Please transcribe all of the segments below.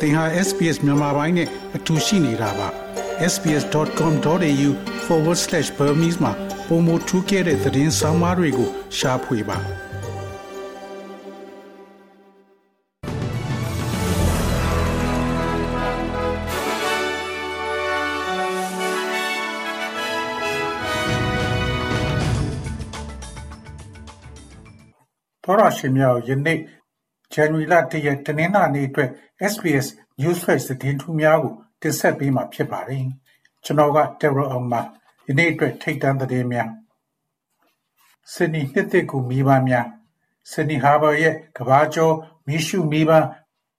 သင်ဟာ SPS မြန်မာပိုင်းနဲ့အတူရှိနေတာပါ sbs.com.au/burmese မှာပုံမထူးခဲ့တဲ့သတင်းစာမားတွေကိုရှားဖွေပါသောရရှိမြောက်ယနေ့ဇန်နဝါရီလ၁ရက်တနင်္လာနေ့အတွက် SBS Newsflash သတင်းထူးများကို တင်ဆက်ပေးမှာဖြစ်ပါတယ်။ကျွန်တော်က Terror အောင်ပါ။ဒီနေ့အတွက်ထိတ်တန့်သတင်းများ။ဆင်နီနှစ်သက်ကူမိဘများဆင်နီဟာဘာရဲ့ကဘာကျော်မီရှုမိဘ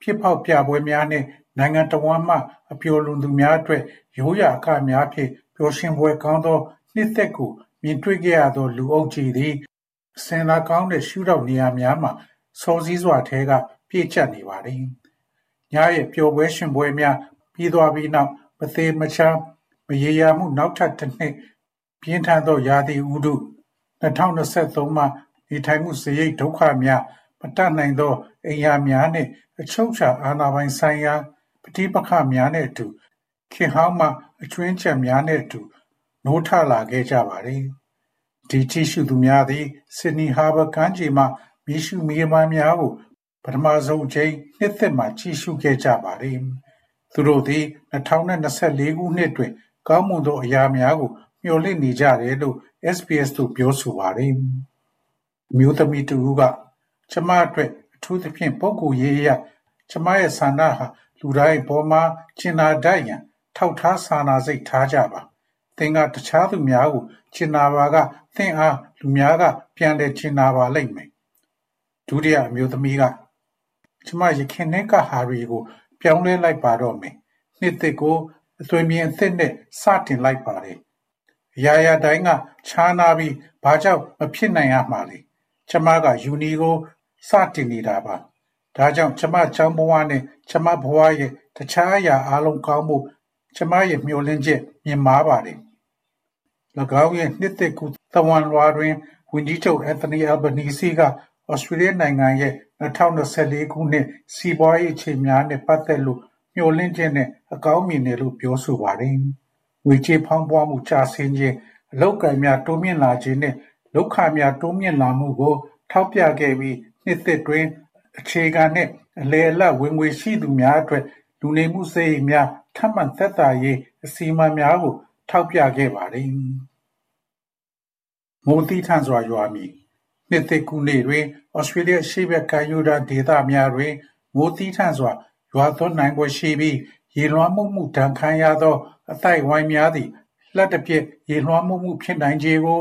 ဖြစ်ပေါက်ပြပွဲများနဲ့နိုင်ငံတော်ဝန်မှအပျော်လွန်သူများအတွက်ရိုးရာအခများဖြင့်ပျော်ရွှင်ပွဲကောင်းသောနှစ်သက်ကူမြင်တွေ့ခဲ့ရသော လူအုပ်ကြီးသည်စင်လာကောင်းတဲ့ရှုထောင့်နေရာများမှာစောစည်းစွာထဲကပြည့်ကျပ်နေပါတယ်။ ညရဲ့ပျော်ပွဲရွှင်ပွဲများပြီးသွားပြီးနောက်မသေမချားမရေရာမှုနောက်ထပ်တစ်နှစ်ပြင်းထန်သောရာသီဥတု၂၀၂၃မှနေထိုင်မှုစရိတ်ဒုက္ခများမတတ်နိုင်သောအိမ်ယာများနှင့်အချုပ်အခြာအာဏာပိုင်ဆိုင်ရာပဋိပက္ခများနှင့်အတူခေတ်ဟောင်းမှအကြွင်းအကျန်များနှင့်အတူနိုးထလာခဲ့ကြပါသည်။ဒီကြည့်ရှုသူများသည်ဆစ်ဒနီဟာဘာကမ်းခြေမှမီးရှုးမီးပန်းများကို ပထမဆုံးအကြိမ် နှစ်သစ်မှာ ကြည့်ရှုခဲ့ကြပါတယ်။သူတို့သည်2024ခုနှစ်တွင်ကောင်းမွန်သောအရာများကို မျှော်လင့်နေကြတယ်လို့ SBS သို့ပြောဆိုပါတယ်။အမျိုးသမီးတစ်ဦးက ကျမအတွက် အထူးသဖြင့် ပုဂ္ဂိုလ်ရေးအရ ကျမရဲ့ဆန္ဒဟာ လူတိုင်းပေါ်မှာကျင်နာတတ်ရန် ထောက်ထားစာနာစိတ်ထားကြပါ။သင်က တခြားသူများကိုကျင်နာပါက သင်အား လူများက ပြန်လည်ကျင်နာပါလိမ့်မယ် ဒုတိယအမျိုးသမီးက ကျမယခင်နှစ်ကဟာတွေကိုပြောင်းလဲလိုက်ပါတော့မယ်နှစ်သစ်ကိုအသွင်ပြင်အသစ်နဲ့စတင်လိုက်ပါတယ်အရာရာတိုင်းကခြားနာပြီးဘာကြောင့်မဖြစ်နိုင်ရမှာလဲကျမကယူနီကိုစတင်နေတာပါဒါကြောင့်ကျမချောင်းဘဝနဲ့ကျမဘဝရဲ့တခြားအရာအလုံးကောင်းဖို့ကျမရဲ့မျှော်လင့်ချက်မြင်မာပါတယ်၎င်းရဲ့နှစ်သက်ကူသဝန်လွာတွင်ဝန်ကြီးချုပ်အန်သိုနီအယ်ဘနီစီက ဩစတြေးလျနိုင်ငံရဲ့2024ခုနှစ် စီးပွားရေးအခြေများနဲ့ပတ်သက်လို့ မျှော်လင့်ချက်နဲ့ အကောင်းမြင်တယ်လို့ ပြောဆိုပါတယ်။ငွေကြေးဖောင်းပွားမှု ကျဆင်းခြင်း အလောက်ကိုင်းများ တိုးမြင့်လာခြင်းနဲ့လောက်ခများတိုးမြင့်လာမှုကို ထောက်ပြခဲ့ပြီး နှစ်သက်တွင်အခြေခံနဲ့ အလေအလတ် ဝင်ငွေရှိသူများအတွက် လူနေမှုစရိတ်များ ထပ်မံသက်သာရေး အစီအမံများကို ထောက်ပြခဲ့ပါတယ်။မိုးသီးထန်စွာရွာမည် နှစ်သစ်ကူးနေ့တွင်ဩစတြေးလျအရှေ့ဘက်ကမ်းရိုးတန်းဒေသများတွင်မိုးသည်းထန်စွာရွာသွန်းနိုင်ဖွယ်ရှိပြီးရေလွှမ်းမိုးမှုဒဏ်ခံရသော အသိုက်အဝိုင်းများသည်လျှပ်တပြက်ရေလွှမ်းမိုးမှုဖြစ်နိုင်ခြေကို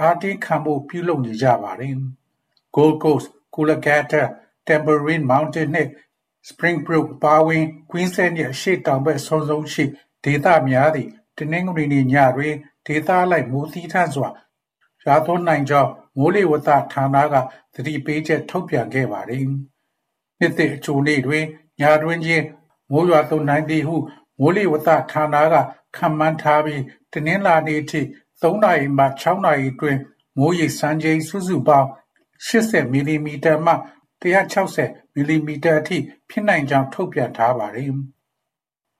အားတင်းခံဖို့ပြုလုပ်နေကြပါသည်။ Gold Coast, Coolangatta, Tamborine Mountain နှင့် Springbrook အပါအဝင် Queensland ရဲ့အရှေ့တောင်ဘက်အဆုံးဆုံးရှိဒေသများသည်တနင်္ဂနွေနေ့ညတွင်ဒေသအလိုက်မိုးသည်းထန်စွာရွာသွန်းနိုင်ကြောင်း မိုးလေဝသဌာနကသတိပေးချက်ထုတ်ပြန်ခဲ့ပါတယ်။နှစ်သစ်အကြိုနေ့တွင်ညတွင်းချင်းမိုးရွာသွန်းနိုင်သည်ဟုမိုးလေဝသဌာနကခန့်မှန်းထားပြီးတနင်္လာနေ့အထိ၃နာရီမှ၆နာရီအတွင်းမိုးရေစံချိန်စုစုပေါင်း80မီလီမီတာမှ160မီလီမီတာအထိဖြစ်နိုင်ကြောင်းထုတ်ပြန်ထားပါတယ်။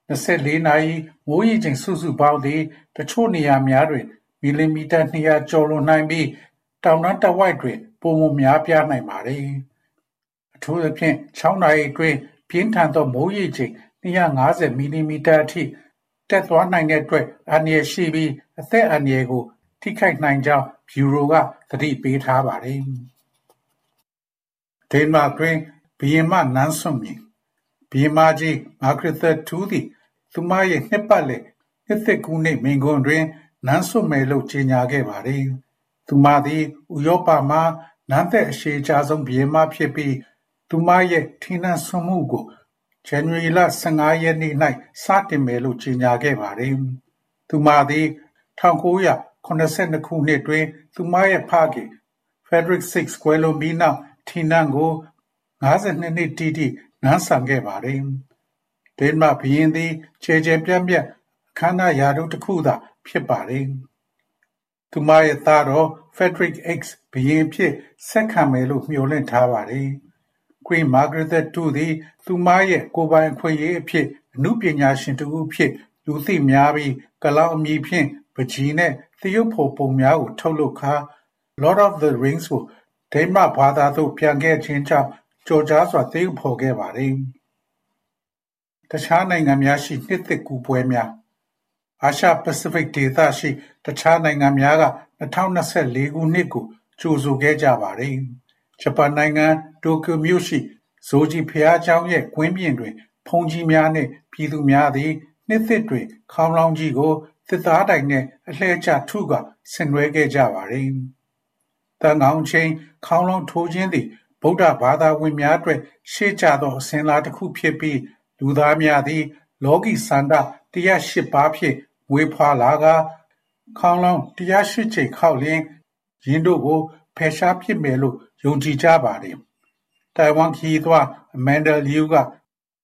24နာရီမိုးရေချိန်စုစုပေါင်းသည်တချို့နေရာများတွင်မီလီမီတာ200ကျော်လွန်နိုင်ပြီး တောင်တန်းတဝိုက်တွင် ပိုမိုများပြားနိုင်ပါသည်။အထူးသဖြင့်6နာရီအတွင်းပြင်းထန်သောမိုးရေချိန်250မီလီမီတာအထိတက်သွားနိုင်တဲ့အတွက်အန္တရာယ်ရှိပြီးအသက်အန္တရာယ်ကို ထိခိုက်နိုင်ကြောင်းဗျူရိုကသတိပေးထားပါတယ်။ဒိန်းမတ်တွင်ဘုရင်မနန်းစွန့်မြင့်ဘုရင်မကြီးမာဂရက်သက်2သည်သူမရဲ့နှစ်ပတ်လည်နှစ်သစ်ကူးနေ့မိန့်ခွန်းတွင်နန်းစွန့်မယ်လို့ကြေညာခဲ့ပါတယ် သူမသည် ဥရောပမှာနန်းသက်အရှည်ကြာဆုံးဘုရင်မဖြစ်ပြီး သူမရဲ့ထီးနန်းစွန့်မှုကို ဇန်နဝါရီလ15ရက်နေ့၌စတင်မယ်လို့ ကြေညာခဲ့ပါတယ်။သူမသည်1982ခုနှစ်တွင် သူမရဲ့ဖခင် Frederick VI ကွယ်လွန်ပြီးနောက် ထီးနန်းကို52နှစ်တိတိ နန်းဆန်ခဲ့ပါတယ်။ဒိန်းမတ်ဘုရင်သည်ခြေကျယ်ပြန့်ပြန့် အခမ်းအနားရာထူးတစ်ခုသာ ဖြစ်ပါတယ်။ သူမရဲ့သားတော် Frederick X ဘုရင်အဖြစ်ဆက်ခံမယ်လို့မျှော်လင့်ထားပါတယ်။ Queen Margaret II သည်သူမရဲ့ကိုယ်ပိုင်အခွင့်အရေးအဖြစ်အမှုပညာရှင်တစ်ဦးဖြစ်လူသိများပြီးကလောင်အမည်ဖြင့်ပကြီးနှင့်သရုပ်ဖော်ပုံများကိုထုတ်လုပ်ခါ Lord of the Rings ကိုဒိန်းမတ်ဘာသာသို့ပြန်ခဲ့ခြင်းကြောင့်ကြော်ကြားစွာသရုပ်ဖော်ခဲ့ပါသည်။တခြားနိုင်ငံများရှိနှစ်သစ်ကူးပွဲများ အာရှပစိဖိတ်ဒေသရှိ တခြားနိုင်ငံများက 2024 ခုနှစ်ကို ကြိုဆိုခဲ့ကြပါတယ်။ဂျပန်နိုင်ငံ တိုကျိုမြို့ရှိ ဇိုဂျီဘုရားကျောင်းရဲ့ ကွင်းပြင်တွင် ဘုန်းကြီးများနှင့် ပြည်သူများသည် နှစ်သစ်တွင် ခေါင်းလောင်းကြီးကို သစ်သားတိုင်နှင့် အလှည့်ကျထုကာ ဆင်နွှဲခဲ့ကြပါသည်။သံဃာအချိန် ခေါင်းလောင်းထိုးခြင်းသည် ဗုဒ္ဓဘာသာဝင်များအတွက် ရှေ့ကျသော အစဉ်အလာတစ်ခုဖြစ်ပြီး လူသားများသည် လောကီဆန္ဒတရား၈ပါးဖြင့် မွေးဖွားလာကာခေါင်းလောင်းတရား၈ချိန်ခေါက်လျင် ယင်းတို့ကို ဖယ်ရှားပစ်မယ်လို့ ယုံကြည်ကြပါတယ်။တိုင်ဝမ်ခရီးသွားအမန်ဒါလီယူက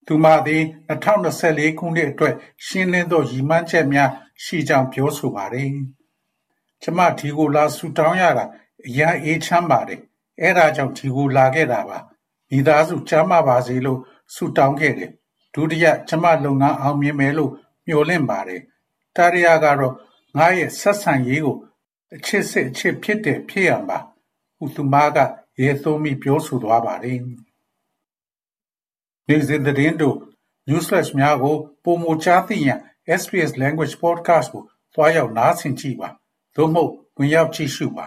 သူမသည်2024ခုနှစ်အတွက် ရှင်းလင်းသော ရည်မှန်းချက်များရှိကြောင်း ပြောဆိုပါတယ်။ကျမ ဒီကိုလာဆူတောင်းရတာ အရန်အေးချမ်းပါတယ်။အဲဒါကြောင့် ဒီကိုလာခဲ့တာပါ။မိသားစု ကျမ်းမာပါစေလို့ဆူတောင်းခဲ့တယ်။ဒုတိယ ကျမလုပ်ငန်း အောင်မြင်မယ်လို့ မျှော်လင့်ပါတယ်။ တတိယကတော့ ငါရဲ့ဆက်ဆံရေးကို အချစ်စစ် အချစ်ဖြစ်တယ် ဖြစ်ရမှာဟု သူမကရေသုံးမိပြောဆိုသွားပါတယ်။နေ့စဉ်သတင်းတို့ newsflash များကိုပုံမကြားသိရန် SPS Language Podcast ကို သွားရောက် နားဆင်ကြည့်ပါ သို့မဟုတ် ဝင်ရောက်ကြည့်ရှုပါ